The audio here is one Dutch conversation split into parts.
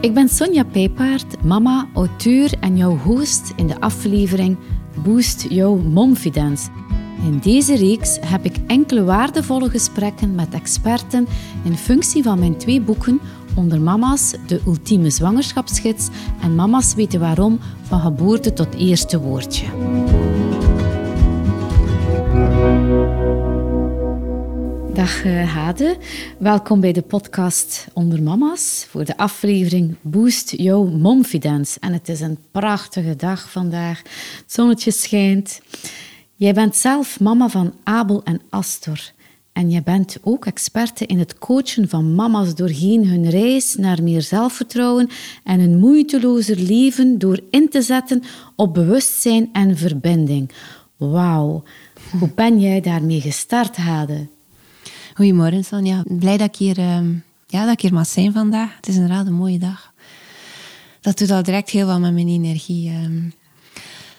Ik ben Sonja Pijpaard, mama, auteur en jouw host in de aflevering Boost Jouw Momfidence. In deze reeks heb ik enkele waardevolle gesprekken met experten in functie van mijn twee boeken onder Mama's, de ultieme zwangerschapsgids en Mama's weten waarom van geboorte tot eerste woordje. Dag uh, Hade, welkom bij de podcast Onder Mama's voor de aflevering Boost Jouw Momfidence. En het is een prachtige dag vandaag, het zonnetje schijnt. Jij bent zelf mama van Abel en Astor. En je bent ook experte in het coachen van mama's doorheen hun reis naar meer zelfvertrouwen en een moeitelozer leven door in te zetten op bewustzijn en verbinding. Wauw, hoe ben jij daarmee gestart, Hade? Goedemorgen, Sonja. Blij dat ik hier, uh, ja, dat ik hier mag zijn vandaag. Het is inderdaad een mooie dag. Dat doet al direct heel wat met mijn energie. Uh.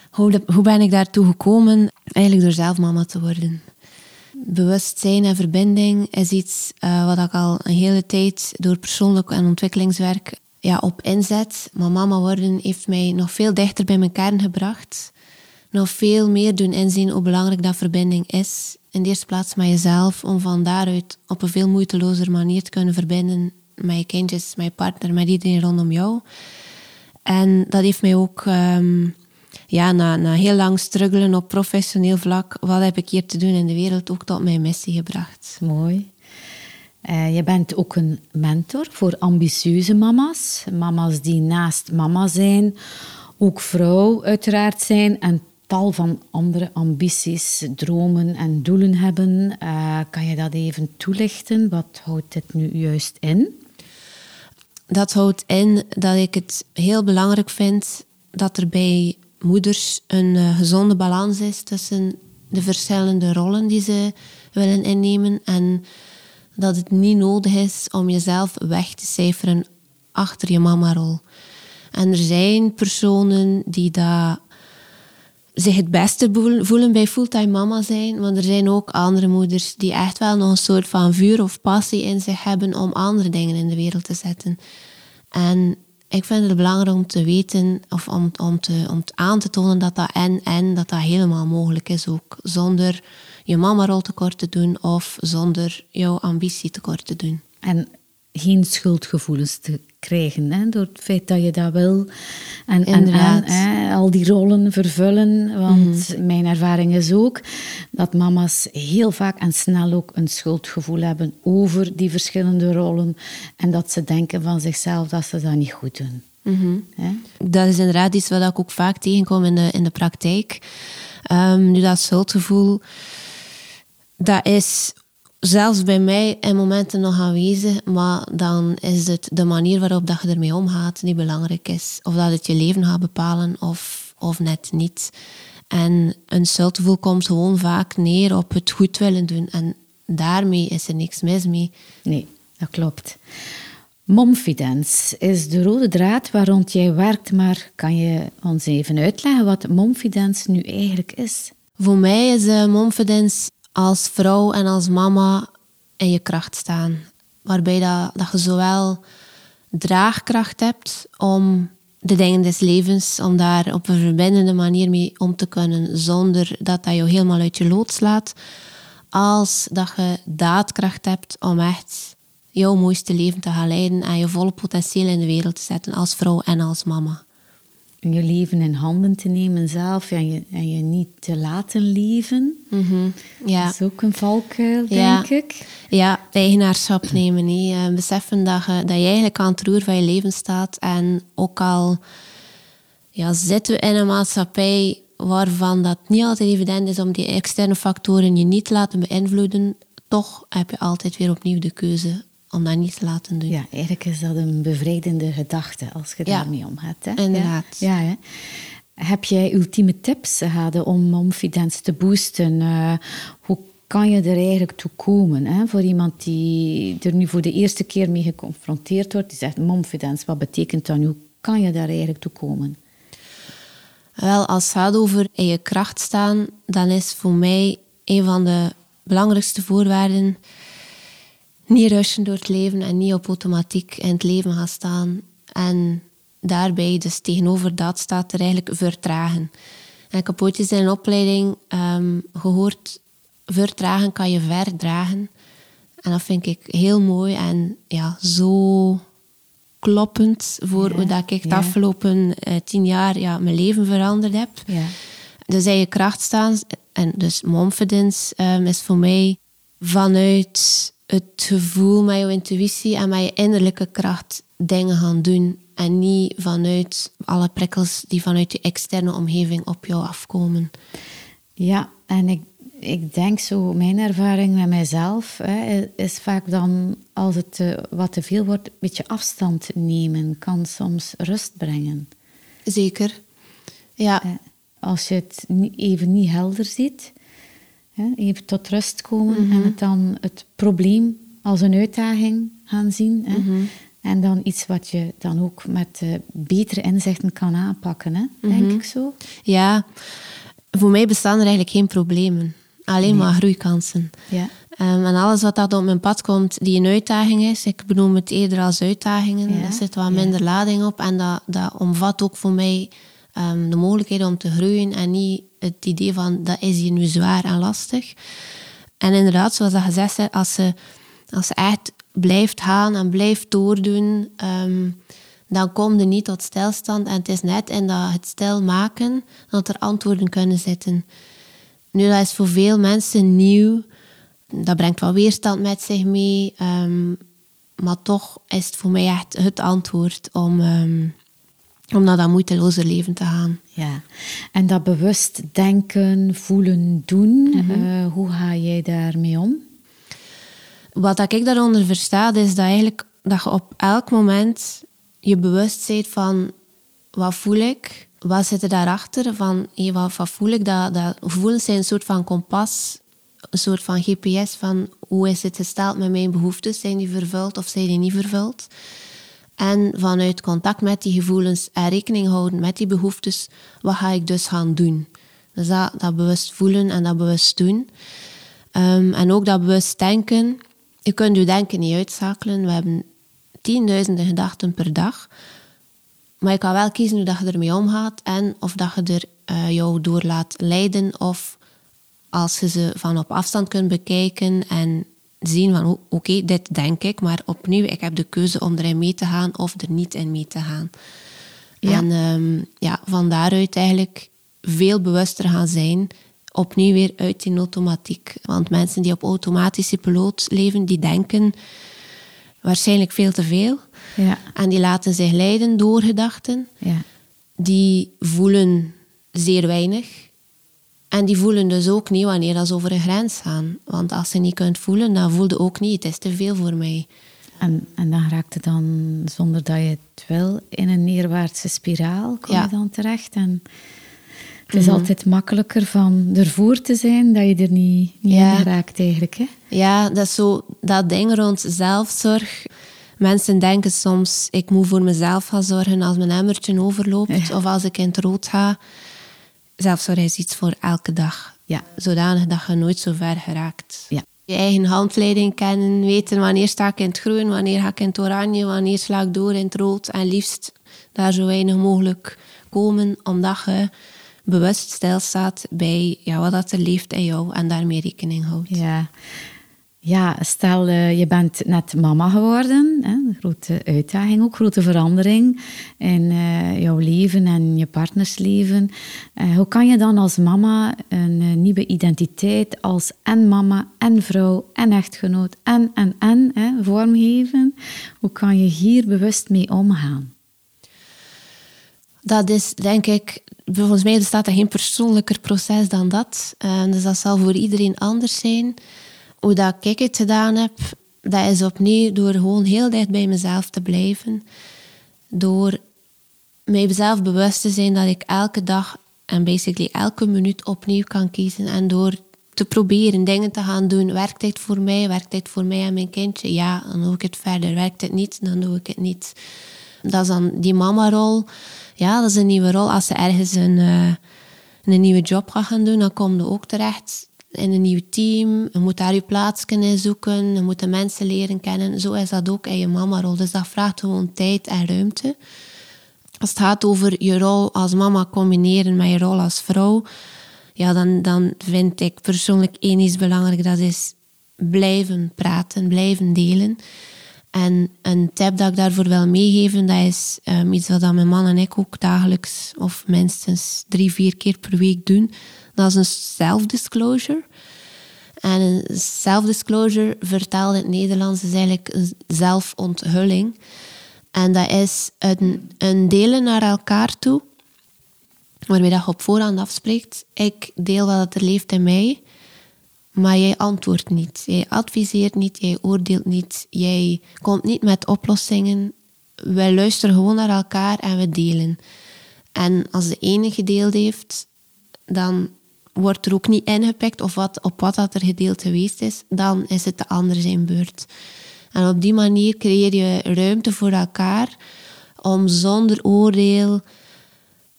Hoe, hoe ben ik daartoe gekomen? Eigenlijk door zelf mama te worden. Bewustzijn en verbinding is iets uh, wat ik al een hele tijd door persoonlijk en ontwikkelingswerk ja, op inzet. Maar mama worden heeft mij nog veel dichter bij mijn kern gebracht. Nog veel meer doen inzien hoe belangrijk dat verbinding is in de eerste plaats met jezelf, om van daaruit op een veel moeitelozer manier te kunnen verbinden met je kindjes, met je partner, met iedereen rondom jou. En dat heeft mij ook, um, ja, na, na heel lang struggelen op professioneel vlak, wat heb ik hier te doen in de wereld, ook tot mijn missie gebracht. Mooi. Uh, je bent ook een mentor voor ambitieuze mama's. Mama's die naast mama zijn, ook vrouw uiteraard zijn en tal van andere ambities, dromen en doelen hebben. Uh, kan je dat even toelichten? Wat houdt dit nu juist in? Dat houdt in dat ik het heel belangrijk vind dat er bij moeders een uh, gezonde balans is tussen de verschillende rollen die ze willen innemen en dat het niet nodig is om jezelf weg te cijferen achter je mama-rol. En er zijn personen die dat zich het beste voelen bij fulltime mama zijn. Want er zijn ook andere moeders die echt wel nog een soort van vuur of passie in zich hebben om andere dingen in de wereld te zetten. En ik vind het belangrijk om te weten of om, om, te, om aan te tonen dat dat en en dat dat helemaal mogelijk is ook. Zonder je mama-rol tekort te doen of zonder jouw ambitie tekort te doen. En geen schuldgevoelens te krijgen hè, door het feit dat je dat wil. En, en, hè, al die rollen vervullen. Want mhm. mijn ervaring is ook dat mama's heel vaak en snel ook een schuldgevoel hebben over die verschillende rollen. En dat ze denken van zichzelf dat ze dat niet goed doen. Mhm. Dat is inderdaad iets wat ik ook vaak tegenkom in de, in de praktijk. Um, nu dat schuldgevoel, dat is zelfs bij mij in momenten nog aanwezig, maar dan is het de manier waarop dat je ermee omgaat die belangrijk is. Of dat het je leven gaat bepalen of, of net niet. En een schuldgevoel komt gewoon vaak neer op het goed willen doen. En daarmee is er niks mis mee. Nee, dat klopt. Momfidence is de rode draad waar rond jij werkt, maar kan je ons even uitleggen wat momfidence nu eigenlijk is? Voor mij is uh, momfidence als vrouw en als mama in je kracht staan. Waarbij dat, dat je zowel draagkracht hebt om de dingen des levens, om daar op een verbindende manier mee om te kunnen, zonder dat dat jou helemaal uit je lood slaat, als dat je daadkracht hebt om echt jouw mooiste leven te gaan leiden en je volle potentieel in de wereld te zetten als vrouw en als mama je leven in handen te nemen zelf en je, en je niet te laten leven. Mm ja. Dat is ook een valkuil, denk ik. Ja, eigenaarschap nemen. Nee. beseffen dat je, dat je eigenlijk aan het roer van je leven staat. En ook al ja, zitten we in een maatschappij waarvan dat niet altijd evident is om die externe factoren je niet te laten beïnvloeden, toch heb je altijd weer opnieuw de keuze om dat niet te laten doen. Ja, eigenlijk is dat een bevrijdende gedachte als je daarmee omgaat. Hè? Inderdaad. Ja, hè? Heb jij ultieme tips gehad om confidence te boosten? Uh, hoe kan je er eigenlijk toe komen? Hè? Voor iemand die er nu voor de eerste keer mee geconfronteerd wordt, die zegt confidence, wat betekent dat nu? Hoe kan je daar eigenlijk toe komen? Wel, als het gaat over in je kracht staan, dan is voor mij een van de belangrijkste voorwaarden niet rushen door het leven en niet op automatiek in het leven gaan staan. En daarbij, dus tegenover dat, staat er eigenlijk vertragen. En ik heb ooit eens in een opleiding um, gehoord, vertragen kan je verdragen. En dat vind ik heel mooi en ja, zo kloppend voor hoe dat ik de afgelopen uh, tien jaar ja, mijn leven veranderd heb. Ja. Dus in je kracht staan, en dus confidence um, is voor mij vanuit het gevoel met je intuïtie en met je innerlijke kracht dingen gaan doen. En niet vanuit alle prikkels die vanuit je externe omgeving op jou afkomen. Ja, en ik, ik denk zo, mijn ervaring met mijzelf hè, is vaak dan, als het uh, wat te veel wordt, een beetje afstand nemen kan soms rust brengen. Zeker, ja. Als je het even niet helder ziet, hè, even tot rust komen en mhm. het dan het probleem als een uitdaging gaan zien. Hè. Mhm. En dan iets wat je dan ook met uh, betere inzichten kan aanpakken, hè? denk mhm. ik zo. Ja, voor mij bestaan er eigenlijk geen problemen. Alleen maar groeikansen. Ja. Um, en alles wat dat op mijn pad komt, die een uitdaging is, ik benoem het eerder als uitdagingen. Ja. Er zit wat minder lading op en dat, dat omvat ook voor mij um, de mogelijkheid om te groeien en niet het idee van dat is hier nu zwaar en lastig. En inderdaad, zoals dat gezegd is, als ze, als ze echt blijft gaan en blijft doordoen, um, dan komt er niet tot stilstand. En het is net in dat het stil maken dat er antwoorden kunnen zitten. Nu, dat is voor veel mensen nieuw. Dat brengt wat weerstand met zich mee. Um, maar toch is het voor mij echt het antwoord om, um, om naar dat moeiteloze leven te gaan. Ja, en dat bewust denken, voelen, doen, mm -hmm. hoe ga jij daarmee om? Wat ik daaronder versta, is dat, eigenlijk, dat je op elk moment je bewust bent van wat voel ik, wat zit er daarachter, van hey, wat, wat voel ik. Dat, dat gevoelens zijn een soort van kompas, een soort van GPS van hoe is het gesteld met mijn behoeftes, zijn die vervuld of zijn die niet vervuld. En vanuit contact met die gevoelens en rekening houden met die behoeftes, wat ga ik dus gaan doen? Dus dat, dat bewust voelen en dat bewust doen. Um, en ook dat bewust denken je kunt je denken niet uitschakelen. We hebben tienduizenden gedachten per dag. Maar je kan wel kiezen hoe dat je ermee omgaat en of dat je er uh, jou door laat leiden of als je ze van op afstand kunt bekijken en zien van oké, dit denk ik, maar opnieuw, ik heb de keuze om erin mee te gaan of er niet in mee te gaan. Ja. En um, ja, van daaruit eigenlijk veel bewuster gaan zijn opnieuw weer uit in automatiek. Want mensen die op automatische piloot leven, die denken waarschijnlijk veel te veel. Ja. En die laten zich leiden door gedachten. Ja. Die voelen zeer weinig. En die voelen dus ook niet wanneer ze over een grens gaan. Want als ze niet kunt voelen, dan voel je ook niet. Het is te veel voor mij. En, en dan raakt het dan, zonder dat je het wil, in een neerwaartse spiraal. Kom je dan terecht. En het is mhm. altijd makkelijker van ervoor te zijn dat je er niet, niet in raakt eigenlijk. Hè? Ja, dat is zo dat ding rond zelfzorg. Mensen denken soms, ik moet voor mezelf gaan zorgen als mijn emmertje overloopt of als ik in het rood ga. Zelfzorg is iets voor elke dag. Ja. Zodanig dat je nooit zo ver geraakt. Ja. Je eigen handleiding kennen, weten wanneer sta ik in het groen, wanneer ga ik in het oranje, wanneer sla ik door in het rood. En liefst daar zo weinig mogelijk komen, omdat je bewust stilstaat bij ja, wat dat er leeft in jou en daarmee rekening houdt. Ja. Ja, stel uh, je bent net mama geworden, hè, een grote uitdaging ook, grote verandering in uh, jouw leven en je partnersleven. Uh, hoe kan je dan als mama een nieuwe identiteit als en mama en vrouw en echtgenoot en en en hè, vormgeven? Hoe kan je hier bewust mee omgaan? Dat is denk ik volgens mij bestaat er geen persoonlijker proces dan dat. Dus dat zal voor iedereen anders zijn. Hoe dat ik het gedaan heb, dat is opnieuw door gewoon heel dicht bij mezelf te blijven. Door mijzelf bewust te zijn dat ik elke dag en basically elke minuut opnieuw kan kiezen. En door te proberen dingen te gaan doen. Werkt dit voor mij? Werkt dit voor mij en mijn kindje? Ja, dan doe ik het verder. Werkt het niet? Dan doe ik het niet. Dat is dan die mama-rol ja, dat is een nieuwe rol. Als ze ergens een, uh, een nieuwe job gaat gaan doen, dan kom je ook terecht in een nieuw team. Je moet daar je plaats kunnen zoeken. Je moet de mensen leren kennen. Zo is dat ook in je mama-rol. Dus dat vraagt gewoon tijd en ruimte. Als het gaat over je rol als mama combineren met je rol als vrouw, ja, dan, dan vind ik persoonlijk één iets belangrijk. Dat is blijven praten, blijven delen. En een tip dat ik daarvoor wil meegeven, dat is um, iets wat mijn man en ik ook dagelijks of minstens drie, vier keer per week doen. Dat is een self-disclosure. En een self-disclosure, vertaald in het Nederlands, is eigenlijk een zelfonthulling. En dat is een, delen naar elkaar toe, waarmee dat je op voorhand afspreekt. Ik deel wat er leeft in mij. Maar jij antwoordt niet. Jij adviseert niet, jij oordeelt niet. Jij komt niet met oplossingen. Wij luisteren gewoon naar elkaar en we delen. En als de ene gedeeld heeft, dan wordt er ook niet ingepikt of wat, op wat dat er gedeeld geweest is. Dan is het de ander zijn beurt. En op die manier creëer je ruimte voor elkaar om zonder oordeel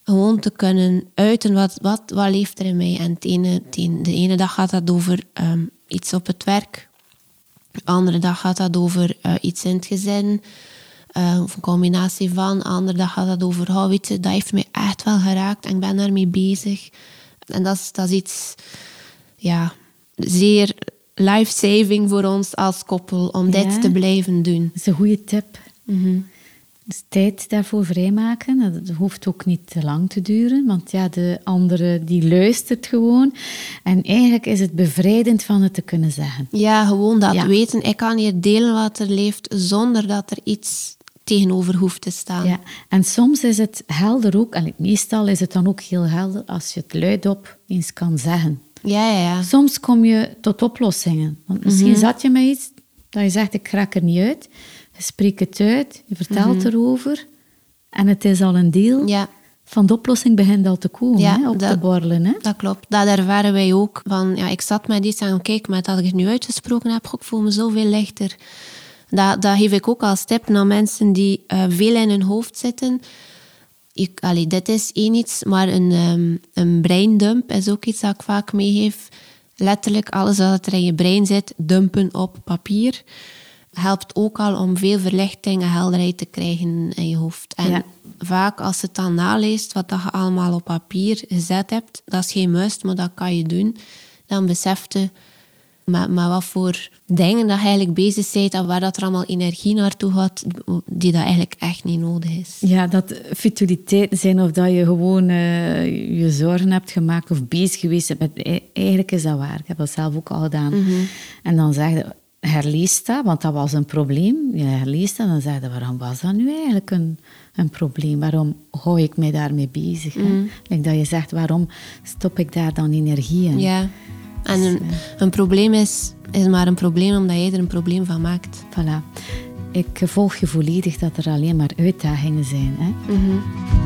gewoon te kunnen uiten wat, wat, wat leeft er in mij. En de ene dag gaat dat over um, iets op het werk. De andere dag gaat dat over uh, iets in het gezin. Uh, of een combinatie van. De andere dag gaat dat over, oh, weet je, dat heeft mij echt wel geraakt en ik ben daarmee bezig. En dat is, dat is iets ja, zeer life-saving voor ons als koppel om dit te blijven doen. Dat is een goede tip. Mm dus tijd daarvoor vrijmaken. Dat hoeft ook niet te lang te duren, want ja, de andere die luistert gewoon. En eigenlijk is het bevrijdend van het te kunnen zeggen. Ja, gewoon dat weten. Ik kan hier delen wat er leeft zonder dat er iets tegenover hoeft te staan. Ja, en soms is het helder ook, en meestal is het dan ook heel helder als je het luidop eens kan zeggen. Ja, ja, ja. Soms kom je tot oplossingen. Want misschien mhm. zat je met iets dat je zegt, ik raak er niet uit. Je spreekt het uit, je vertelt mhm. erover. En het is al een deel ja. van de oplossing begint al te komen, ja, hè, op dat, te borrelen. Hè? Dat klopt. Dat ervaren wij ook. Van, ja, ik zat met iets en kijk, met dat ik het nu uitgesproken heb, ik voel me zoveel lichter. Dat, dat geef ik ook als tip naar mensen die uh, veel in hun hoofd zitten. Ik, allee, dit is één iets, maar een, um, een breindump is ook iets dat ik vaak meegeef. Letterlijk alles wat er in je brein zit, dumpen op papier helpt ook al om veel verlichting en helderheid te krijgen in je hoofd. En vaak als je het dan naleest wat je allemaal op papier gezet hebt, dat is geen must, maar dat kan je doen. Dan beseft je met, met wat voor dingen dat je eigenlijk bezig bent en waar dat er allemaal energie naartoe gaat, die dat eigenlijk echt niet nodig is. Ja, dat futiliteiten zijn of dat je gewoon uh, je zorgen hebt gemaakt of bezig geweest bent. E-, eigenlijk is dat waar. Ik heb dat zelf ook al gedaan. Mhm. En dan zeg je, herleest dat, want dat was een probleem. Je herleest dat en dan zeg je, waarom was dat nu eigenlijk een, een probleem? Waarom hou ik mij daarmee bezig? Mm. dat je zegt, waarom stop ik daar dan energie in? Ja, en een, dus, een probleem is, is maar een probleem omdat jij er een probleem van maakt. Voilà. Ik volg je volledig dat er alleen maar uitdagingen zijn. Hè? Mhm.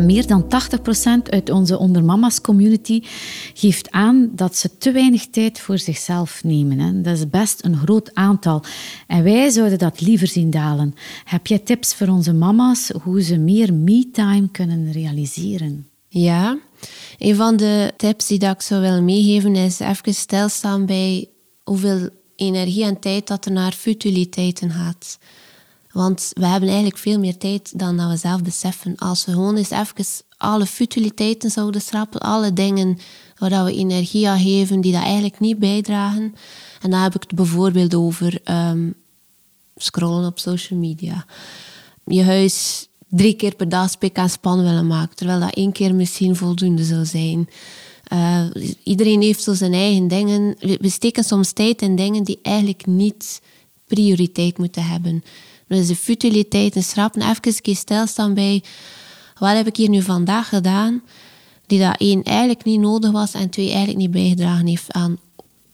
Meer dan 80% uit onze Ondermama's community geeft aan dat ze te weinig tijd voor zichzelf nemen. Dat is best een groot aantal. En wij zouden dat liever zien dalen. Heb jij tips voor onze mama's hoe ze meer me-time kunnen realiseren? Ja, een van de tips die ik zou willen meegeven is even stilstaan bij hoeveel energie en tijd dat er naar futiliteiten gaat. Want we hebben eigenlijk veel meer tijd dan dat we zelf beseffen. Als we gewoon eens even alle futiliteiten zouden schrappen, alle dingen waar we energie aan geven die dat eigenlijk niet bijdragen. En dan heb ik het bijvoorbeeld over um, scrollen op social media. Je huis drie keer per dag spik en span willen maken, terwijl dat één keer misschien voldoende zou zijn. Uh, iedereen heeft zo zijn eigen dingen. We steken soms tijd in dingen die eigenlijk niet prioriteit moeten hebben. Dus de futiliteit en schrappen, even stilstaan bij wat heb ik hier nu vandaag gedaan, die dat één eigenlijk niet nodig was en twee eigenlijk niet bijgedragen heeft aan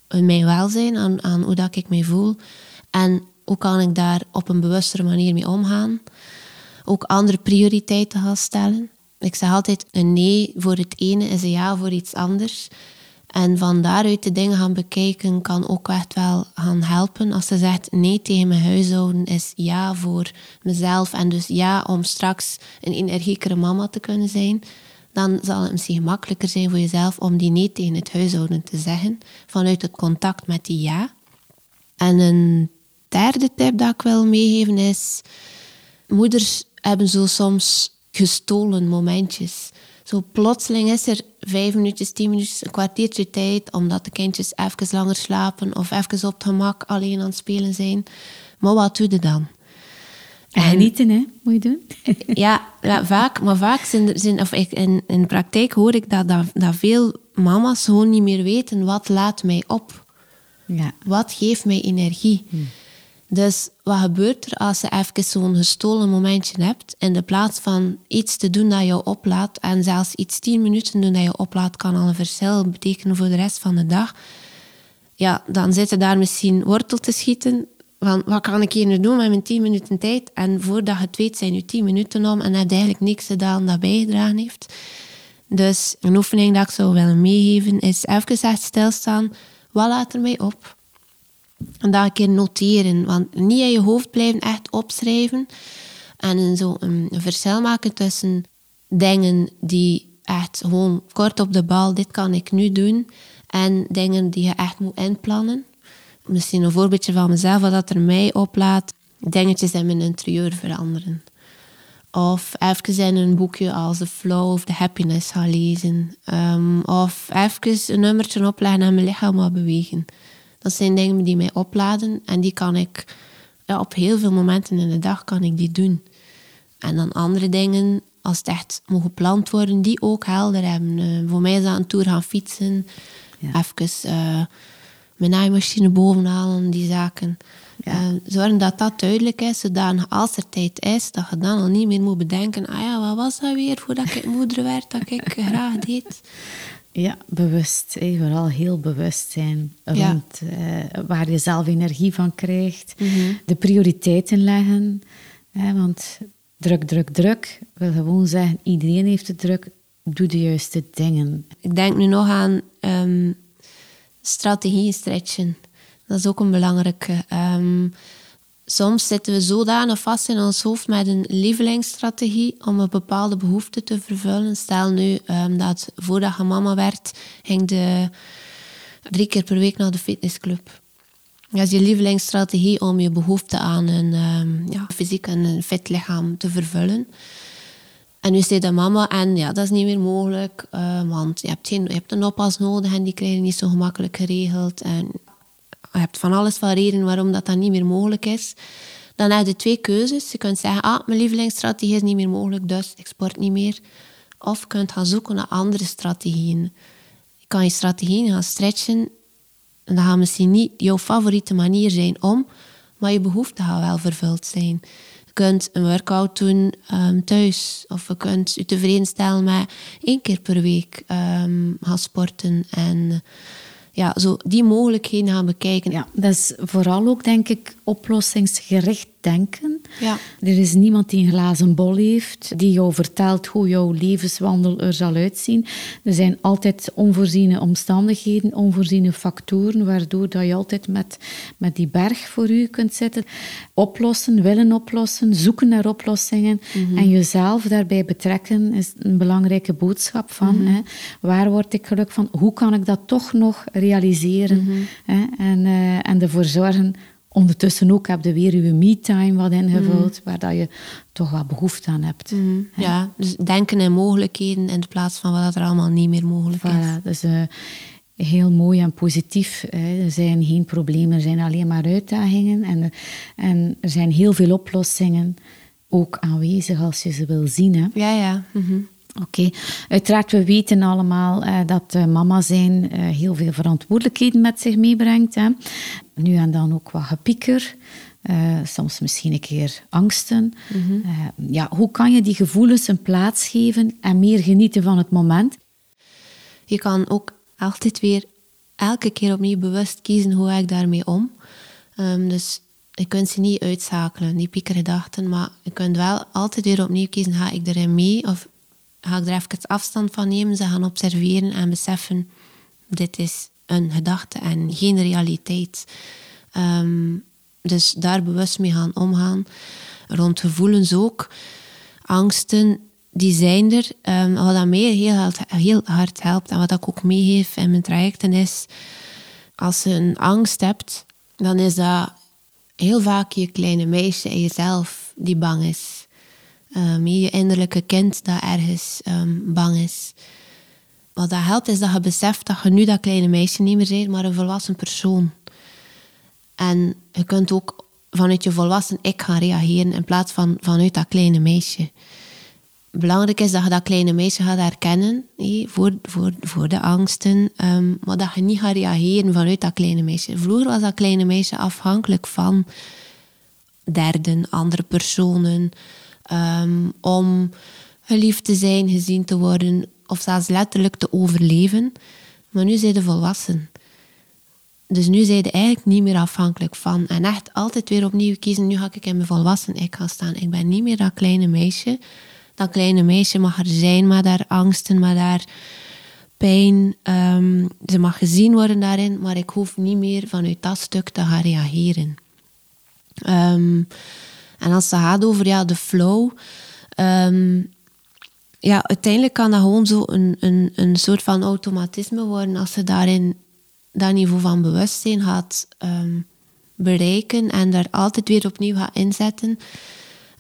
mijn welzijn, aan, aan hoe dat ik me voel. En hoe kan ik daar op een bewustere manier mee omgaan? Ook andere prioriteiten gaan stellen. Ik zeg altijd, een nee voor het ene is een ja voor iets anders. En van daaruit de dingen gaan bekijken kan ook echt wel gaan helpen. Als ze zegt nee tegen mijn huishouden is ja voor mezelf en dus ja om straks een energiekere mama te kunnen zijn, dan zal het misschien gemakkelijker zijn voor jezelf om die nee tegen het huishouden te zeggen vanuit het contact met die ja. En een derde tip dat ik wil meegeven is, moeders hebben zo soms gestolen momentjes. Zo plotseling is er vijf minuutjes, tien minuutjes, een kwartiertje tijd, omdat de kindjes even langer slapen of even op het gemak alleen aan het spelen zijn. Maar wat doe je dan? En genieten, hè, moet je doen. ja, vaak, maar vaak zijn, zijn of ik, in, in de praktijk hoor ik dat, dat, dat veel mama's gewoon niet meer weten wat laat mij op. Ja. Wat geeft mij energie? Hm. Dus wat gebeurt er als je even zo'n gestolen momentje hebt, in de plaats van iets te doen dat je oplaat, en zelfs iets tien minuten doen dat je oplaat, kan al een verschil betekenen voor de rest van de dag. Ja, dan zit je daar misschien wortel te schieten, van wat kan ik hier nu doen met mijn tien minuten tijd? En voordat je het weet zijn je tien minuten om en heb je eigenlijk niks gedaan dat bijgedragen heeft. Dus een oefening dat ik zou willen meegeven is even echt stilstaan. Wat laat er mij op? En dat een keer noteren. Want niet in je hoofd blijven, echt opschrijven. En zo een verschil maken tussen dingen die echt gewoon kort op de bal, dit kan ik nu doen. En dingen die je echt moet inplannen. Misschien een voorbeeldje van mezelf, wat dat er mij oplaat. Dingetjes in mijn interieur veranderen. Of even in een boekje als The Flow of The Happiness gaan lezen. Um, of even een nummertje opleggen en mijn lichaam wat bewegen. Dat zijn dingen die mij opladen en die kan ik ja, op heel veel momenten in de dag kan ik die doen. En dan andere dingen, als het echt moet gepland worden, die ook helder hebben. Uh, voor mij is dat een tour gaan fietsen, ja. even uh, mijn naaimachine bovenhalen, die zaken. Ja. Uh, zorgen dat dat duidelijk is, zodat als er tijd is, dat je dan al niet meer moet bedenken, ah ja, wat was dat weer voordat ik moeder werd, dat ik graag deed. Ja, bewust. Vooral heel bewust zijn rond eh, waar je zelf energie van krijgt. Mhm. De prioriteiten leggen. want druk, druk, druk wil gewoon zeggen, iedereen heeft het druk. Doe de juiste dingen. Ik denk nu nog aan um, strategieën stretchen. Dat is ook een belangrijke. Um, soms zitten we zodanig vast in ons hoofd met een lievelingsstrategie om een bepaalde behoefte te vervullen. Stel nu um, dat voordat je mama werd, ging je drie keer per week naar de fitnessclub. Dat is je lievelingsstrategie om je behoefte aan een um, ja, fysiek en een fit lichaam te vervullen. En nu zit de mama en ja, dat is niet meer mogelijk, uh, want je hebt, geen, je hebt een oppas nodig en die krijg je niet zo gemakkelijk geregeld. En je hebt van alles van reden waarom dat, dan niet meer mogelijk is. Dan heb je twee keuzes. Je kunt zeggen, ah, mijn lievelingsstrategie is niet meer mogelijk, dus ik sport niet meer. Of je kunt gaan zoeken naar andere strategieën. Je kan je strategieën gaan stretchen. En dat gaat misschien niet jouw favoriete manier zijn om, maar je behoefte gaat wel vervuld zijn. Je kunt een workout doen um, thuis. Of je kunt je tevreden stellen met één keer per week um, gaan sporten. En ja, zo die mogelijkheden gaan bekijken. Ja, dat is vooral ook, denk ik, oplossingsgericht denken. Ja. Er is niemand die een glazen bol heeft, die jou vertelt hoe jouw levenswandel er zal uitzien. Er zijn altijd onvoorziene omstandigheden, onvoorziene factoren, waardoor dat je altijd met, met die berg voor u kunt zitten. Oplossen, willen oplossen, zoeken naar oplossingen mhm. en jezelf daarbij betrekken is een belangrijke boodschap van. Mhm. hè. Waar word ik gelukkig van? Hoe kan ik dat toch nog realiseren? Mhm. hè? En, uh, en ervoor zorgen ondertussen ook heb je weer je me-time wat ingevuld, mm. waar dat je toch wat behoefte aan hebt. Mm. Ja, dus denken in mogelijkheden in plaats van wat er allemaal niet meer mogelijk is. Voilà, dus uh, heel mooi en positief. Hè. Er zijn geen problemen, er zijn alleen maar uitdagingen. En, en er zijn heel veel oplossingen ook aanwezig als je ze wil zien. Hè. Ja, ja. Mm Oké, uiteraard, we weten allemaal uh, dat uh, mama zijn uh, heel veel verantwoordelijkheden met zich meebrengt. Hè. Nu en dan ook wat gepieker, soms misschien een keer angsten. Mhm. ja, hoe kan je die gevoelens een plaats geven en meer genieten van het moment? Je kan ook altijd weer elke keer opnieuw bewust kiezen hoe ik daarmee om. Um, dus je kunt ze niet uitschakelen, die piekergedachten, maar je kunt wel altijd weer opnieuw kiezen, ga ik erin mee of ga ik er even afstand van nemen, ze gaan observeren en beseffen, dit is een gedachte en geen realiteit. Ehm, dus daar bewust mee gaan omgaan. Rond gevoelens ook. Angsten, die zijn er. Um, wat dat mij heel, heel hard helpt en wat ik ook meegeef in mijn trajecten is... Als je een angst hebt, dan is dat heel vaak je kleine meisje in jezelf die bang is. Um, je innerlijke kind dat ergens bang is. Wat dat helpt is dat je beseft dat je nu dat kleine meisje niet meer bent, maar een volwassen persoon. En je kunt ook vanuit je volwassen ik gaan reageren in plaats van vanuit dat kleine meisje. Belangrijk is dat je dat kleine meisje gaat herkennen voor, voor, voor de angsten, ehm, maar dat je niet gaat reageren vanuit dat kleine meisje. Vroeger was dat kleine meisje afhankelijk van derden, andere personen, um, om geliefd te zijn, gezien te worden, of zelfs letterlijk te overleven. Maar nu zijn ze volwassen. Dus nu zijn je eigenlijk niet meer afhankelijk van. En echt altijd weer opnieuw kiezen. Nu ga ik in mijn volwassen ik gaan staan. Ik ben niet meer dat kleine meisje. Dat kleine meisje mag er zijn, maar daar angsten, maar daar pijn. Um, ze mag gezien worden daarin, maar ik hoef niet meer vanuit dat stuk te gaan reageren. Ehm, en als het gaat over ja, de flow. Ehm, ja, uiteindelijk kan dat gewoon zo een, een, een soort van automatisme worden als je daarin dat niveau van bewustzijn gaat um, bereiken en daar altijd weer opnieuw gaat inzetten.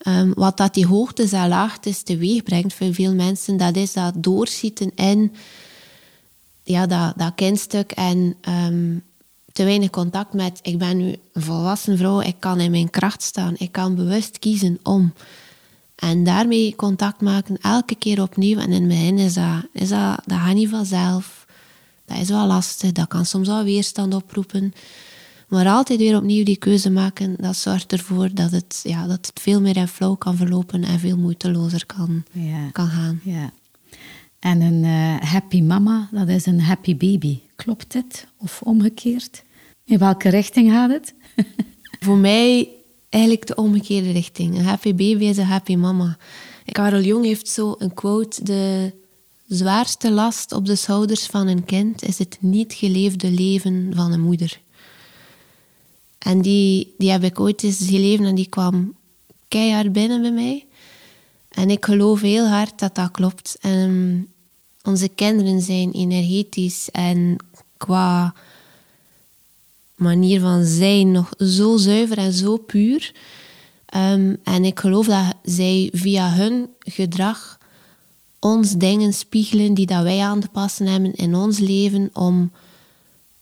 Um, wat dat die hoogtes en laagtes teweeg brengt voor veel mensen, dat is dat doorschieten in ja, dat, dat kindstuk en te weinig contact met ik ben nu een volwassen vrouw, ik kan in mijn kracht staan, ik kan bewust kiezen om. En daarmee contact maken, elke keer opnieuw. En in het begin is dat, is dat, dat gaat niet vanzelf. Dat is wel lastig, dat kan soms wel weerstand oproepen. Maar altijd weer opnieuw die keuze maken, dat zorgt ervoor dat het, ja, dat het veel meer in flow kan verlopen en veel moeitelozer kan, kan gaan. Ja. En een uh, happy mama, dat is een happy baby. Klopt dit? Of omgekeerd? In welke richting gaat het? Voor mij eigenlijk de omgekeerde richting. Een happy baby is een happy mama. Karel Jong heeft zo een quote: De zwaarste last op de schouders van een kind is het niet geleefde leven van een moeder. En die, die heb ik ooit eens geleefd en die kwam keihard binnen bij mij. En ik geloof heel hard dat dat klopt. En onze kinderen zijn energetisch en qua manier van zijn nog zo zuiver en zo puur. Ehm, en ik geloof dat zij via hun gedrag ons dingen spiegelen die dat wij aan te passen hebben in ons leven om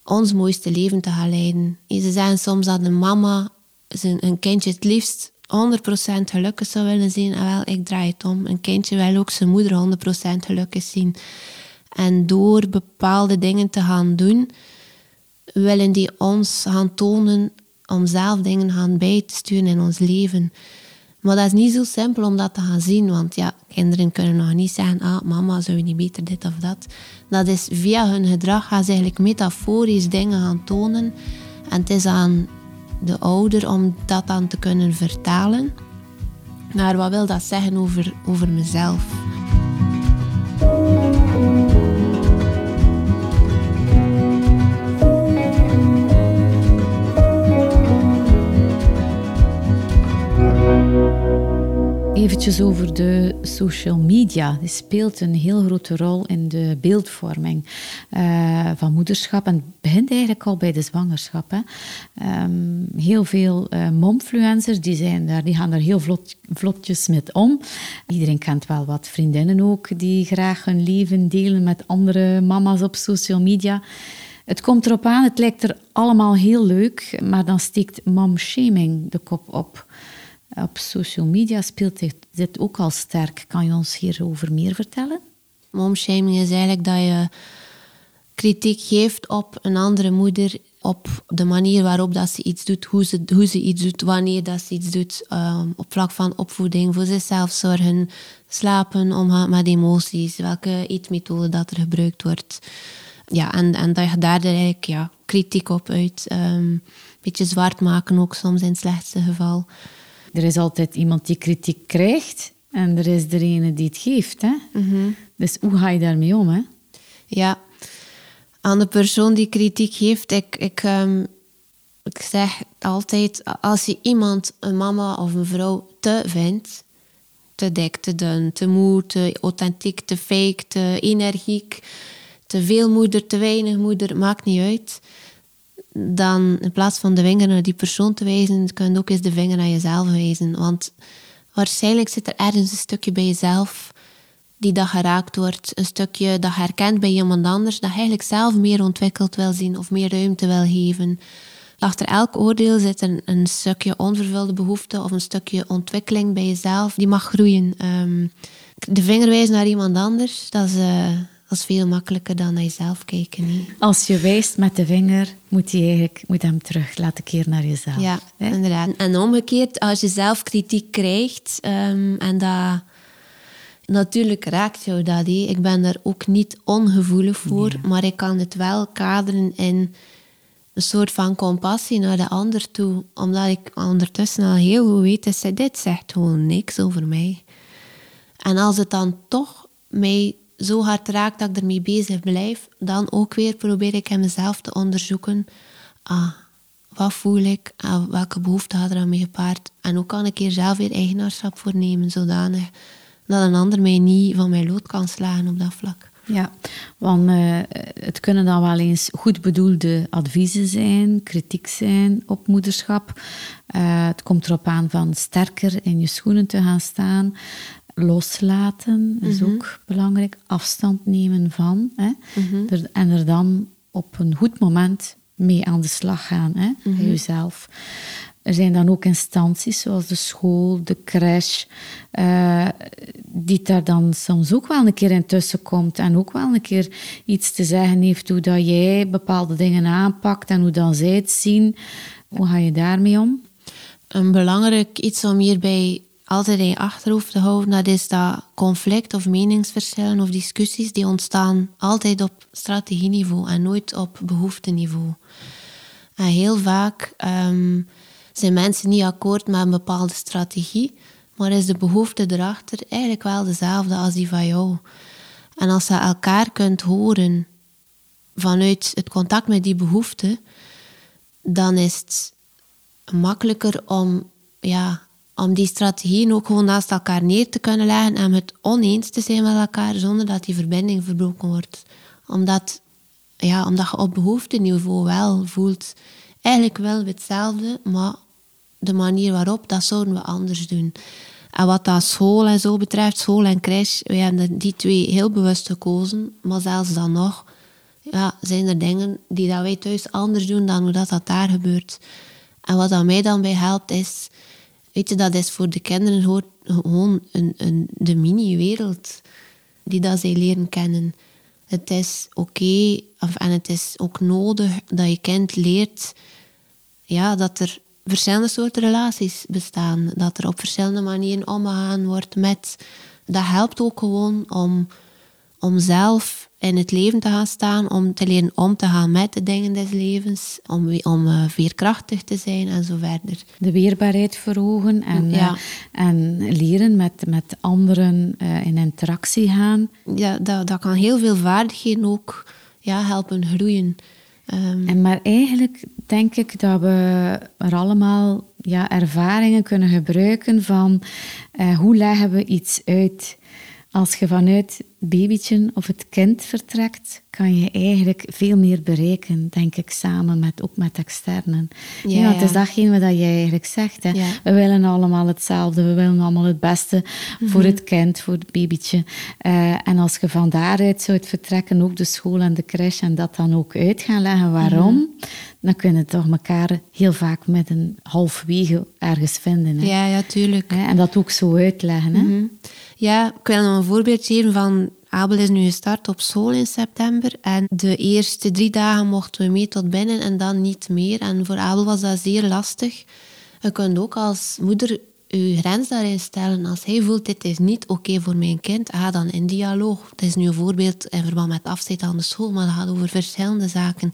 ons mooiste leven te gaan leiden. Ze zeggen soms dat een mama zijn kindje het liefst 100% gelukkig zou willen zien. En wel, ik draai het om. Een kindje wil ook zijn moeder 100% gelukkig zien. En door bepaalde dingen te gaan doen, willen die ons gaan tonen om zelf dingen gaan bij te sturen in ons leven. Maar dat is niet zo simpel om dat te gaan zien, want ja, kinderen kunnen nog niet zeggen, ah, mama, zou je niet beter dit of dat. Dat is via hun gedrag gaan ze eigenlijk metaforisch dingen gaan tonen. En het is aan de ouder om dat dan te kunnen vertalen. Maar wat wil dat zeggen over, over mezelf? Eventjes over de social media. Die speelt een heel grote rol in de beeldvorming uh, van moederschap. En het begint eigenlijk al bij de zwangerschap. Hè. Um, heel veel uh, momfluencers die, zijn daar, die gaan daar heel vlot, vlotjes met om. Iedereen kent wel wat vriendinnen ook die graag hun leven delen met andere mama's op social media. Het komt erop aan, het lijkt er allemaal heel leuk, maar dan steekt momshaming de kop op. Op social media speelt dit ook al sterk. Kan je ons hierover meer vertellen? Momshaming is eigenlijk dat je kritiek geeft op een andere moeder, op de manier waarop dat ze iets doet, hoe ze, hoe ze iets doet, wanneer dat ze iets doet, um, op vlak van opvoeding, voor zichzelf zorgen, slapen, omgaan met emoties, welke eetmethode dat er gebruikt wordt. Ja, en, en dat je daar eigenlijk ja, kritiek op uit. Een um, beetje zwart maken ook soms in het slechtste geval er is altijd iemand die kritiek krijgt en er is degene die het geeft. Hè? Mhm. Dus hoe ga je daarmee om? Hè? Ja, aan de persoon die kritiek geeft, ik, ik, ehm, ik zeg altijd, als je iemand, een mama of een vrouw, te vindt, te dik, te dun, te moe, te authentiek, te fake, te energiek, te veel moeder, te weinig moeder, maakt niet uit. Dan in plaats van de vinger naar die persoon te wijzen, kun je ook eens de vinger naar jezelf wijzen. Want waarschijnlijk zit er ergens een stukje bij jezelf die dat geraakt wordt. Een stukje dat herkent bij iemand anders, dat eigenlijk zelf meer ontwikkeld wil zien of meer ruimte wil geven. Achter elk oordeel zit een, een stukje onvervulde behoefte of een stukje ontwikkeling bij jezelf. Die mag groeien. Ehm, de vinger wijzen naar iemand anders, dat is, dat is veel makkelijker dan naar jezelf kijken. Als je wijst met de vinger, moet je eigenlijk moet hem terug laten keren naar jezelf. Ja, inderdaad. En omgekeerd, als je zelf kritiek krijgt um, en dat Natuurlijk raakt jou dat. Hé. Ik ben daar ook niet ongevoelig voor, maar ik kan het wel kaderen in een soort van compassie naar de ander toe. Omdat ik ondertussen al heel goed weet, dat dit zegt gewoon niks over mij. En als het dan toch mij zo hard raakt dat ik ermee bezig blijf, dan ook weer probeer ik in mezelf te onderzoeken. Ah, wat voel ik? Ah, welke behoefte had er aan me gepaard? En hoe kan ik hier zelf weer eigenaarschap voor nemen, zodanig dat een ander mij niet van mijn lood kan slagen op dat vlak. Ja, want uh, het kunnen dan wel eens goed bedoelde adviezen zijn, kritiek zijn op moederschap. Uh, het komt erop aan van sterker in je schoenen te gaan staan. Loslaten is mhm. ook belangrijk. Afstand nemen van. Hè. Mm er, en er dan op een goed moment mee aan de slag gaan, hè, bij mhm. jezelf. Er zijn dan ook instanties zoals de school, de crash, uh, die daar dan soms ook wel een keer in tussenkomt en ook wel een keer iets te zeggen heeft hoe dat jij bepaalde dingen aanpakt en hoe dan zij het zien. Hoe ga je daarmee om? Een belangrijk iets om hierbij altijd in je achterhoofd te houden, dat is dat conflict of meningsverschillen of discussies die ontstaan altijd op strategieniveau en nooit op behoefteniveau. En heel vaak ehm, zijn mensen niet akkoord met een bepaalde strategie, maar is de behoefte erachter eigenlijk wel dezelfde als die van jou. En als je elkaar kunt horen vanuit het contact met die behoefte, dan is het makkelijker om, ja, om die strategieën ook gewoon naast elkaar neer te kunnen leggen en het oneens te zijn met elkaar zonder dat die verbinding verbroken wordt. Omdat, ja, omdat je op behoefteniveau wel voelt, eigenlijk willen we hetzelfde, maar de manier waarop, dat zouden we anders doen. En wat dat school en zo betreft, school en crash, we hebben die twee heel bewust gekozen. Maar zelfs dan nog ja, zijn er dingen die dat wij thuis anders doen dan hoe dat, dat daar gebeurt. En wat dat mij dan bij helpt is, weet je, dat is voor de kinderen gewoon een, een, de mini-wereld die dat zij leren kennen. Het is oké, en het is ook nodig dat je kind leert ja, dat er verschillende soorten relaties bestaan. Dat er op verschillende manieren omgegaan wordt met. Dat helpt ook gewoon om, om zelf in het leven te gaan staan, om te leren om te gaan met de dingen des levens, om, om uh, veerkrachtig te zijn en zo verder. De weerbaarheid verhogen en, ja. uh, en leren met, met anderen uh, in interactie gaan. Ja, dat, dat kan heel veel vaardigheden ook ja, helpen groeien. Um, en maar eigenlijk denk ik dat we er allemaal ja, ervaringen kunnen gebruiken van hoe leggen we iets uit. Als je vanuit babytje of het kind vertrekt, kan je eigenlijk veel meer bereiken, denk ik, samen met, ook met externen. Ja, ja, het is datgene wat jij eigenlijk zegt. Hè. We willen allemaal hetzelfde, we willen allemaal het beste voor mhm. het kind, voor het babytje. Uh, en als je van daaruit zou vertrekken, ook de school en de crash, en dat dan ook uit gaan leggen waarom, mm dan kunnen toch elkaar heel vaak met een halfwege ergens vinden. Hè. Ja, ja, tuurlijk. En dat ook zo uitleggen. Hè. Mhm. Ja, ik wil nog een voorbeeld geven van Abel is nu gestart op school in september. En de eerste drie dagen mochten we mee tot binnen en dan niet meer. En voor Abel was dat zeer lastig. Je kunt ook als moeder je grens daarin stellen. Als hij voelt, dit is niet oké voor mijn kind, ga dan in dialoog. Het is nu een voorbeeld in verband met afzet aan de school, maar dat gaat over verschillende zaken.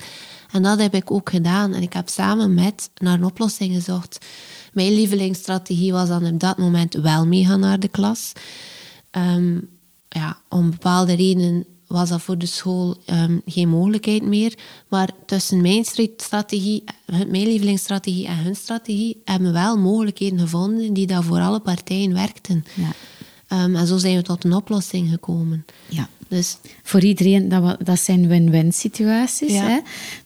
En dat heb ik ook gedaan. En ik heb samen met naar een oplossing gezocht. Mijn lievelingsstrategie was dan op dat moment wel meegaan naar de klas. Um, ja, om bepaalde redenen was dat voor de school ehm, geen mogelijkheid meer. Maar tussen mijn strategie, mijn lievelingsstrategie en hun strategie hebben we wel mogelijkheden gevonden die daar voor alle partijen werkten. Ja. Ehm, en zo zijn we tot een oplossing gekomen. Ja. Dus, Voor iedereen, dat, dat zijn win-win situaties. Hè?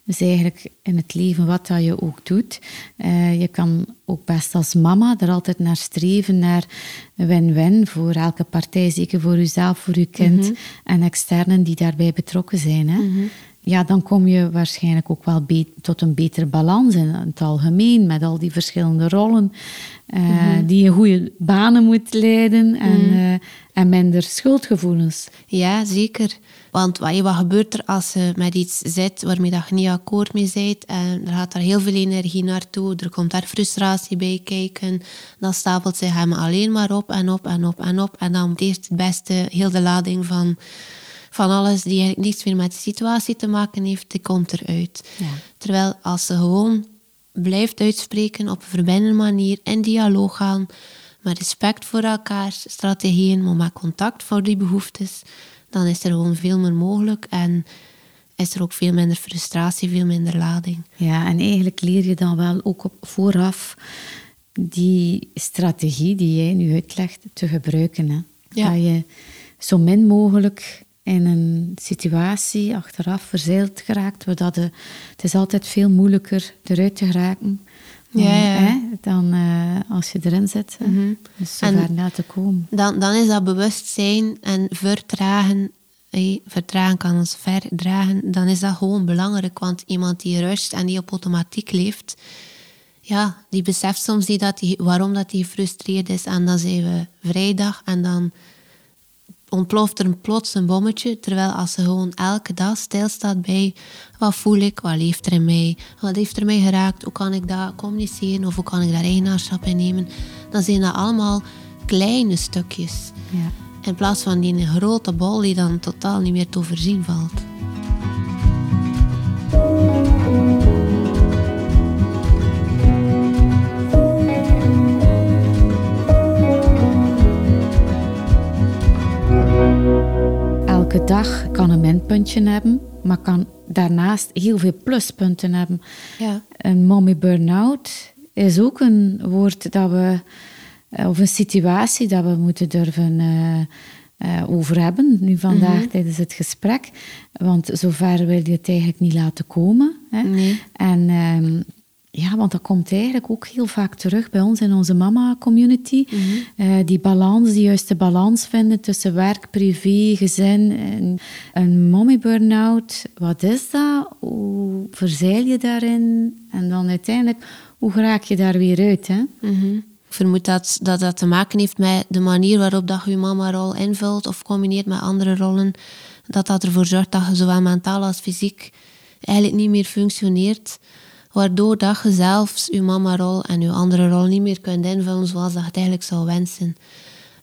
Dus eigenlijk in het leven, wat dat je ook doet. Uh, je kan ook best als mama er altijd naar streven, naar win-win voor elke partij. Zeker voor jezelf, voor je kind mhm. en externen die daarbij betrokken zijn. Hè? Mhm ja, dan kom je waarschijnlijk ook wel tot een betere balans in het algemeen, met al die verschillende rollen, uh, mm die je goede banen moet leiden en, mhm. eh, en minder schuldgevoelens. Ja, zeker. Want wat, wat gebeurt er als je met iets zit waarmee je niet akkoord mee bent en er gaat daar heel veel energie naartoe, er komt daar frustratie bij kijken, dan stapelt zich hem alleen maar op en op en op en op en dan heeft het beste heel de lading van van alles die eigenlijk niets meer met de situatie te maken heeft, die komt eruit. Ja. Terwijl als ze gewoon blijft uitspreken op een verbindende manier, in dialoog gaan, met respect voor elkaar, strategieën, maar met contact voor die behoeftes, dan is er gewoon veel meer mogelijk en is er ook veel minder frustratie, veel minder lading. Ja, en eigenlijk leer je dan wel ook op vooraf die strategie die jij nu uitlegt te gebruiken. Hè? Ja. Dat je zo min mogelijk in een situatie achteraf verzeild geraakt, de, het is altijd veel moeilijker eruit te geraken dan, ja, ja. Hè, dan uh, als je erin zit. Mm -hmm. Dus na te komen. Dan, dan is dat bewustzijn en vertragen. Hey, vertragen kan ons verdragen. Dan is dat gewoon belangrijk. Want iemand die rust en die op automatiek leeft, ja, die beseft soms niet dat die, waarom dat die gefrustreerd is. En dan zijn we vrijdag en dan ontploft er plots een bommetje. Terwijl als ze gewoon elke dag stilstaat bij wat voel ik, wat leeft er in mij, wat heeft er mij geraakt, hoe kan ik dat communiceren of hoe kan ik daar eigenaarschap in nemen, dan zijn dat allemaal kleine stukjes. Ja. In plaats van die grote bol die dan totaal niet meer te overzien valt. Elke dag kan een minpuntje hebben, maar kan daarnaast heel veel pluspunten hebben. Ja. Een mommy burn-out is ook een woord dat we, eh, of een situatie dat we moeten durven uh, over hebben, nu vandaag mhm. tijdens het gesprek. Want zover wil je het eigenlijk niet laten komen. Hè? Nee. En ehm, ja, want dat komt eigenlijk ook heel vaak terug bij ons in onze mama-community. Mhm. Eh, die balans, die juiste balans vinden tussen werk, privé, gezin. En een mommy burn-out, wat is dat? Hoe verzeil je daarin? En dan uiteindelijk, hoe raak je daar weer uit? Hè? Mhm. Ik vermoed dat, dat dat te maken heeft met de manier waarop dat je je mama-rol invult of combineert met andere rollen. Dat dat ervoor zorgt dat je zowel mentaal als fysiek eigenlijk niet meer functioneert waardoor dat je zelfs je mama-rol en je andere rol niet meer kunt invullen zoals dat je het eigenlijk zou wensen.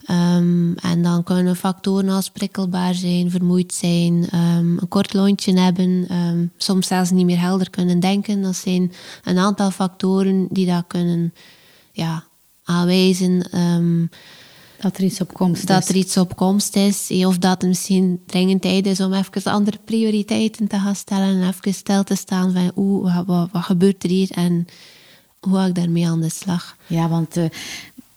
Um, en dan kunnen factoren als prikkelbaar zijn, vermoeid zijn, um, een kort lontje hebben, um, soms zelfs niet meer helder kunnen denken. Dat zijn een aantal factoren die dat kunnen ja, aanwijzen dat er iets op komst dat is. er iets op komst is. Of dat het misschien dringend tijd is om even andere prioriteiten te gaan stellen. En even stil te staan van oeh, wat, wat, wat gebeurt er hier en hoe ga ik daarmee aan de slag. Ja, want uh,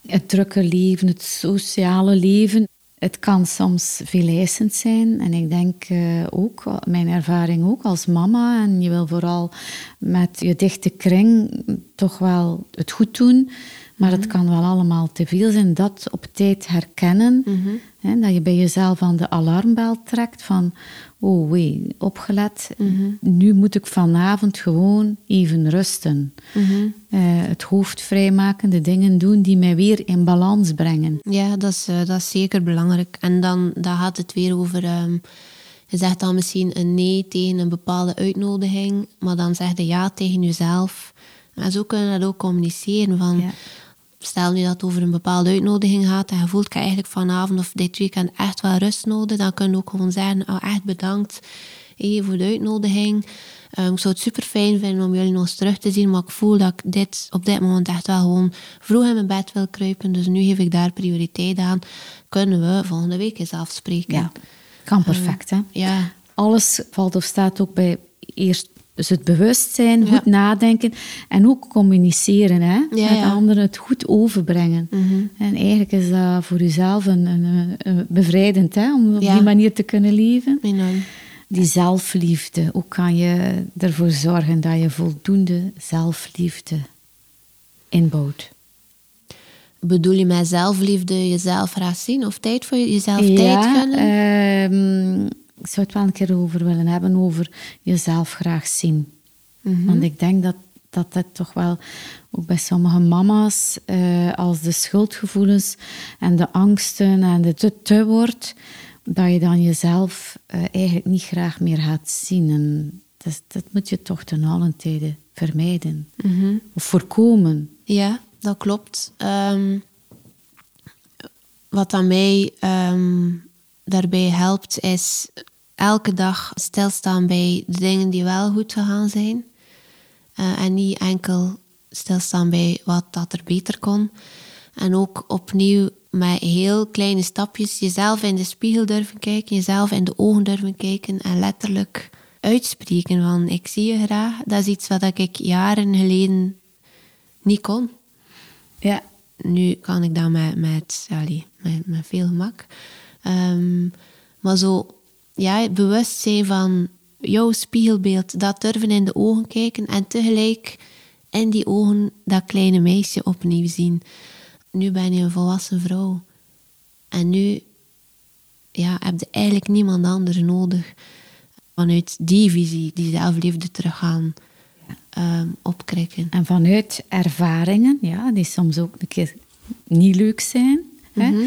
het drukke leven, het sociale leven, het kan soms veel eisend zijn. En ik denk uh, ook, mijn ervaring ook als mama, en je wil vooral met je dichte kring toch wel het goed doen. Maar het kan wel allemaal te veel zijn. Dat op tijd herkennen. Mhm. hè, dat je bij jezelf aan de alarmbel trekt van... Oh wee, opgelet. Mhm. Nu moet ik vanavond gewoon even rusten. Mhm. Eh, het hoofd vrijmaken, de dingen doen die mij weer in balans brengen. Ja, dat is, uh, dat is zeker belangrijk. En dan, dan gaat het weer over... Um, je zegt dan misschien een nee tegen een bepaalde uitnodiging, maar dan zeg je ja tegen jezelf. En zo kunnen we dat ook communiceren. Van, ja stel nu dat het over een bepaalde uitnodiging gaat en je voelt ik eigenlijk vanavond of dit weekend echt wel rust nodig, dan kun je ook gewoon zeggen, oh, echt bedankt voor de uitnodiging. Um, ik zou het super fijn vinden om jullie nog eens terug te zien, maar ik voel dat ik dit op dit moment echt wel gewoon vroeg in mijn bed wil kruipen. Dus nu geef ik daar prioriteit aan. Kunnen we volgende week eens afspreken. Ja. Kan perfect, hè? Ja, Alles valt of staat ook bij eerst dus het bewustzijn, Ja. goed nadenken en ook communiceren hè? met ja. anderen, het goed overbrengen. En eigenlijk is dat voor jezelf een, een, een bevrijdend hè? om op die manier te kunnen leven. enorm. Die zelfliefde, hoe kan je ervoor zorgen dat je voldoende zelfliefde inbouwt? Bedoel je met zelfliefde jezelf graag zien of tijd voor jezelf tijd gunnen? ehm, ik zou het wel een keer over willen hebben, over jezelf graag zien. Mhm. Want ik denk dat dat het toch wel, ook bij sommige mama's, eh, als de schuldgevoelens en de angsten en de te, te wordt, dat je dan jezelf eh, eigenlijk niet graag meer gaat zien. En dat, dat moet je toch ten allen tijde vermijden. Mhm. Of voorkomen. Ja, dat klopt. Ehm, wat aan mij ehm, daarbij helpt, is elke dag stilstaan bij de dingen die wel goed gegaan zijn. Eh, en niet enkel stilstaan bij wat dat er beter kon. En ook opnieuw met heel kleine stapjes jezelf in de spiegel durven kijken, jezelf in de ogen durven kijken en letterlijk uitspreken van ik zie je graag. Dat is iets wat ik jaren geleden niet kon. Ja. Nu kan ik dat met, met, allee, met, met veel gemak. Ehm, maar zo, ja, bewust zijn van jouw spiegelbeeld, dat durven in de ogen kijken en tegelijk in die ogen dat kleine meisje opnieuw zien. Nu ben je een volwassen vrouw. En nu ja, heb je eigenlijk niemand anders nodig. Vanuit die visie, die zelfliefde terug gaan ehm, opkrikken. En vanuit ervaringen, ja, die soms ook een keer niet leuk zijn, hè, Mhm.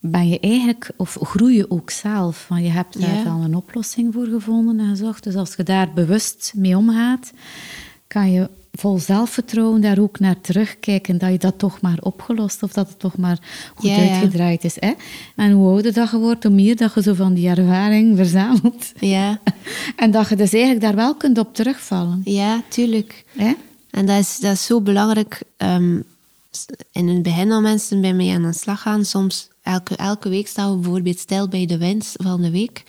Ben je eigenlijk, of groei je ook zelf. Want je hebt daar Ja. dan een oplossing voor gevonden en gezocht. Dus als je daar bewust mee omgaat, kan je vol zelfvertrouwen daar ook naar terugkijken dat je dat toch maar opgelost of dat het toch maar goed Ja, uitgedraaid is. Hè? En hoe ouder dat je wordt, hoe meer dat je zo van die ervaring verzamelt. Ja, En dat je dus eigenlijk daar wel kunt op terugvallen. ja, tuurlijk. Hè? En dat is, dat is zo belangrijk. ehm, in het begin al mensen bij mij aan de slag gaan. Soms elke, elke week staan we bijvoorbeeld stil bij de winst van de week.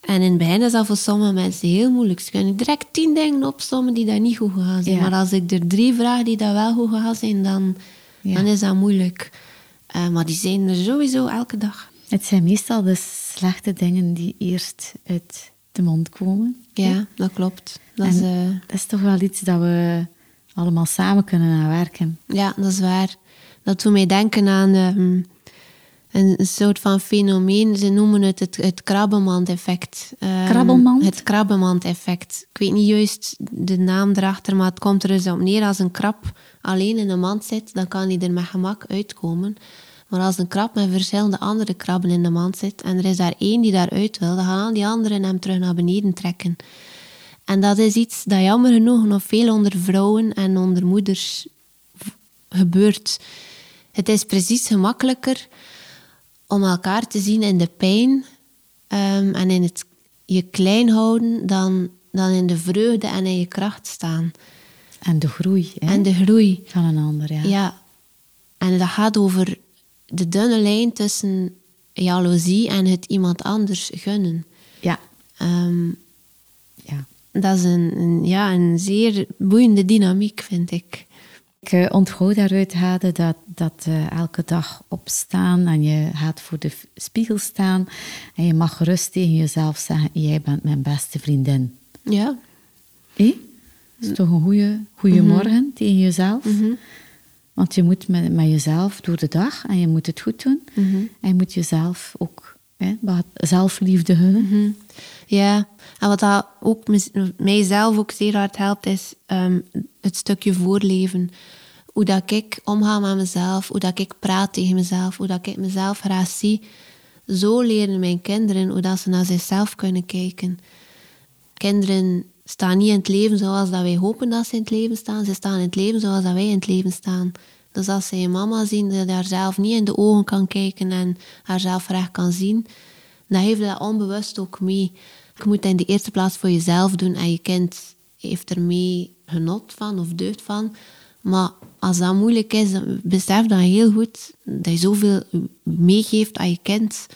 En in het begin is dat voor sommige mensen heel moeilijk. Ze kunnen direct tien dingen opsommen die daar niet goed gegaan zijn. Ja. Maar als ik er drie vraag die daar wel goed gegaan zijn, dan, Ja. dan is dat moeilijk. Eh, maar die zijn er sowieso elke dag. Het zijn meestal de slechte dingen die eerst uit de mond komen. Ja, dat klopt. Dat en is, eh, dat is toch wel iets dat we allemaal samen kunnen aan werken. Ja, dat is waar. Dat doet mij denken aan ehm, een, soort van fenomeen. Ze noemen het het, het krabbenmand-effect. Ehm, Krabbelmand? Het krabbenmand-effect. Ik weet niet juist de naam erachter, maar het komt er dus op neer. Als een krab alleen in een mand zit, dan kan hij er met gemak uitkomen. Maar als een krab met verschillende andere krabben in de mand zit en er is daar één die daaruit wil, dan gaan al die anderen hem terug naar beneden trekken. En dat is iets dat jammer genoeg nog veel onder vrouwen en onder moeders gebeurt. Het is precies gemakkelijker om elkaar te zien in de pijn ehm, en in het je klein houden dan, dan in de vreugde en in je kracht staan. En de groei hè, En de groei. van een ander. Ja. Ja. En dat gaat over de dunne lijn tussen jaloezie en het iemand anders gunnen. Ja. Ehm, ja. Dat is een, een- ja, een zeer boeiende dynamiek, vind ik. Ik eh, onthoud daaruit, Hade, dat, dat eh, elke dag opstaan en je gaat voor de spiegel staan en je mag gerust tegen jezelf zeggen, jij bent mijn beste vriendin. Ja. Hé? Dat is toch een goede, goede morgen tegen jezelf? Want je moet met, met jezelf door de dag en je moet het goed doen. En je moet jezelf ook hè, zelfliefde gunnen. Ja, en wat dat ook mijzelf ook zeer hard helpt, is ehm, het stukje voorleven. Hoe dat ik omga met mezelf, hoe dat ik praat tegen mezelf, hoe dat ik mezelf graag zie. Zo leren mijn kinderen hoe dat ze naar zichzelf kunnen kijken. Kinderen staan niet in het leven zoals dat wij hopen dat ze in het leven staan. Ze staan in het leven zoals dat wij in het leven staan. Dus als ze een mama zien die haarzelf niet in de ogen kan kijken en haarzelf recht kan zien, dan heeft dat onbewust ook mee. Je moet in de eerste plaats voor jezelf doen en je kind heeft er mee genot van of deugd van. Maar als dat moeilijk is, dan besef dan heel goed dat je zoveel meegeeft aan je kind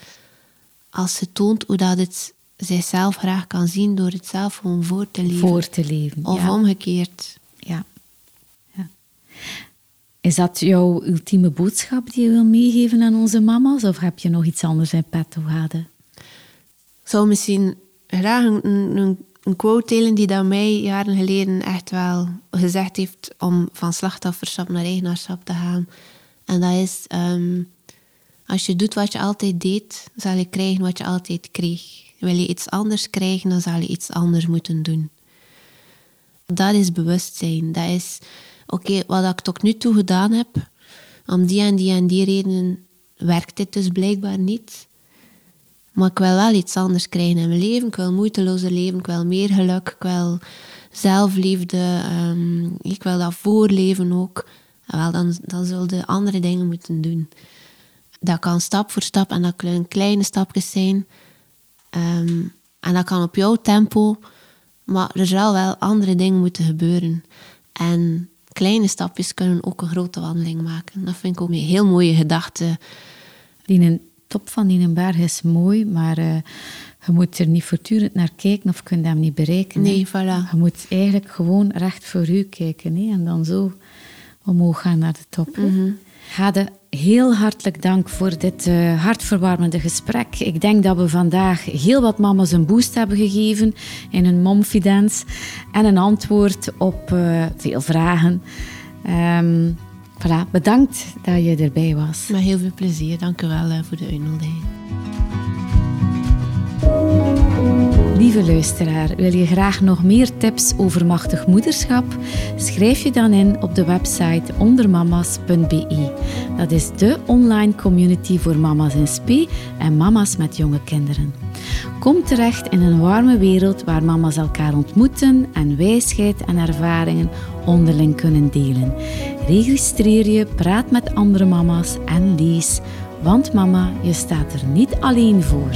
als ze toont hoe dat het zichzelf graag kan zien door het zelf gewoon voor te leven. Voor te leven, Of ja. omgekeerd. Ja. ja. Is dat jouw ultieme boodschap die je wil meegeven aan onze mama's? Of heb je nog iets anders in petto, Hade? Ik zou misschien graag een, een, quote delen die dat mij jaren geleden echt wel gezegd heeft om van slachtofferschap naar eigenaarschap te gaan. En dat is, ehm, als je doet wat je altijd deed, zal je krijgen wat je altijd kreeg. Wil je iets anders krijgen, dan zal je iets anders moeten doen. Dat is bewustzijn. Dat is, oké, wat ik tot nu toe gedaan heb, om die en die en die redenen werkt dit dus blijkbaar niet. Maar ik wil wel iets anders krijgen in mijn leven. Ik wil moeitelozer leven. Ik wil meer geluk. Ik wil zelfliefde. ehm, ik wil dat voorleven ook. Wel, dan, dan zul je andere dingen moeten doen. Dat kan stap voor stap en dat kunnen kleine stapjes zijn. Ehm, en dat kan op jouw tempo. Maar er zal wel andere dingen moeten gebeuren. En kleine stapjes kunnen ook een grote wandeling maken. Dat vind ik ook een heel mooie gedachte. Die een top van die berg is mooi, maar eh, je moet er niet voortdurend naar kijken of je kunt hem niet bereiken. hè. Nee, voilà. Je moet eigenlijk gewoon recht voor u kijken hè, en dan zo omhoog gaan naar de top. Hade, heel hartelijk dank voor dit eh, hartverwarmende gesprek. Ik denk dat we vandaag heel wat mama's een boost hebben gegeven in hun momfidence en een antwoord op eh, veel vragen. Ehm, voilà, bedankt dat je erbij was. Met heel veel plezier. Dank u wel eh, voor de uitnodiging. Lieve luisteraar, wil je graag nog meer tips over machtig moederschap? Schrijf je dan in op de website ondermama's.be. Dat is de online community voor mama's in spe en mama's met jonge kinderen. Kom terecht in een warme wereld waar mama's elkaar ontmoeten en wijsheid en ervaringen onderling kunnen delen. Registreer je, praat met andere mama's en lees, want mama, je staat er niet alleen voor.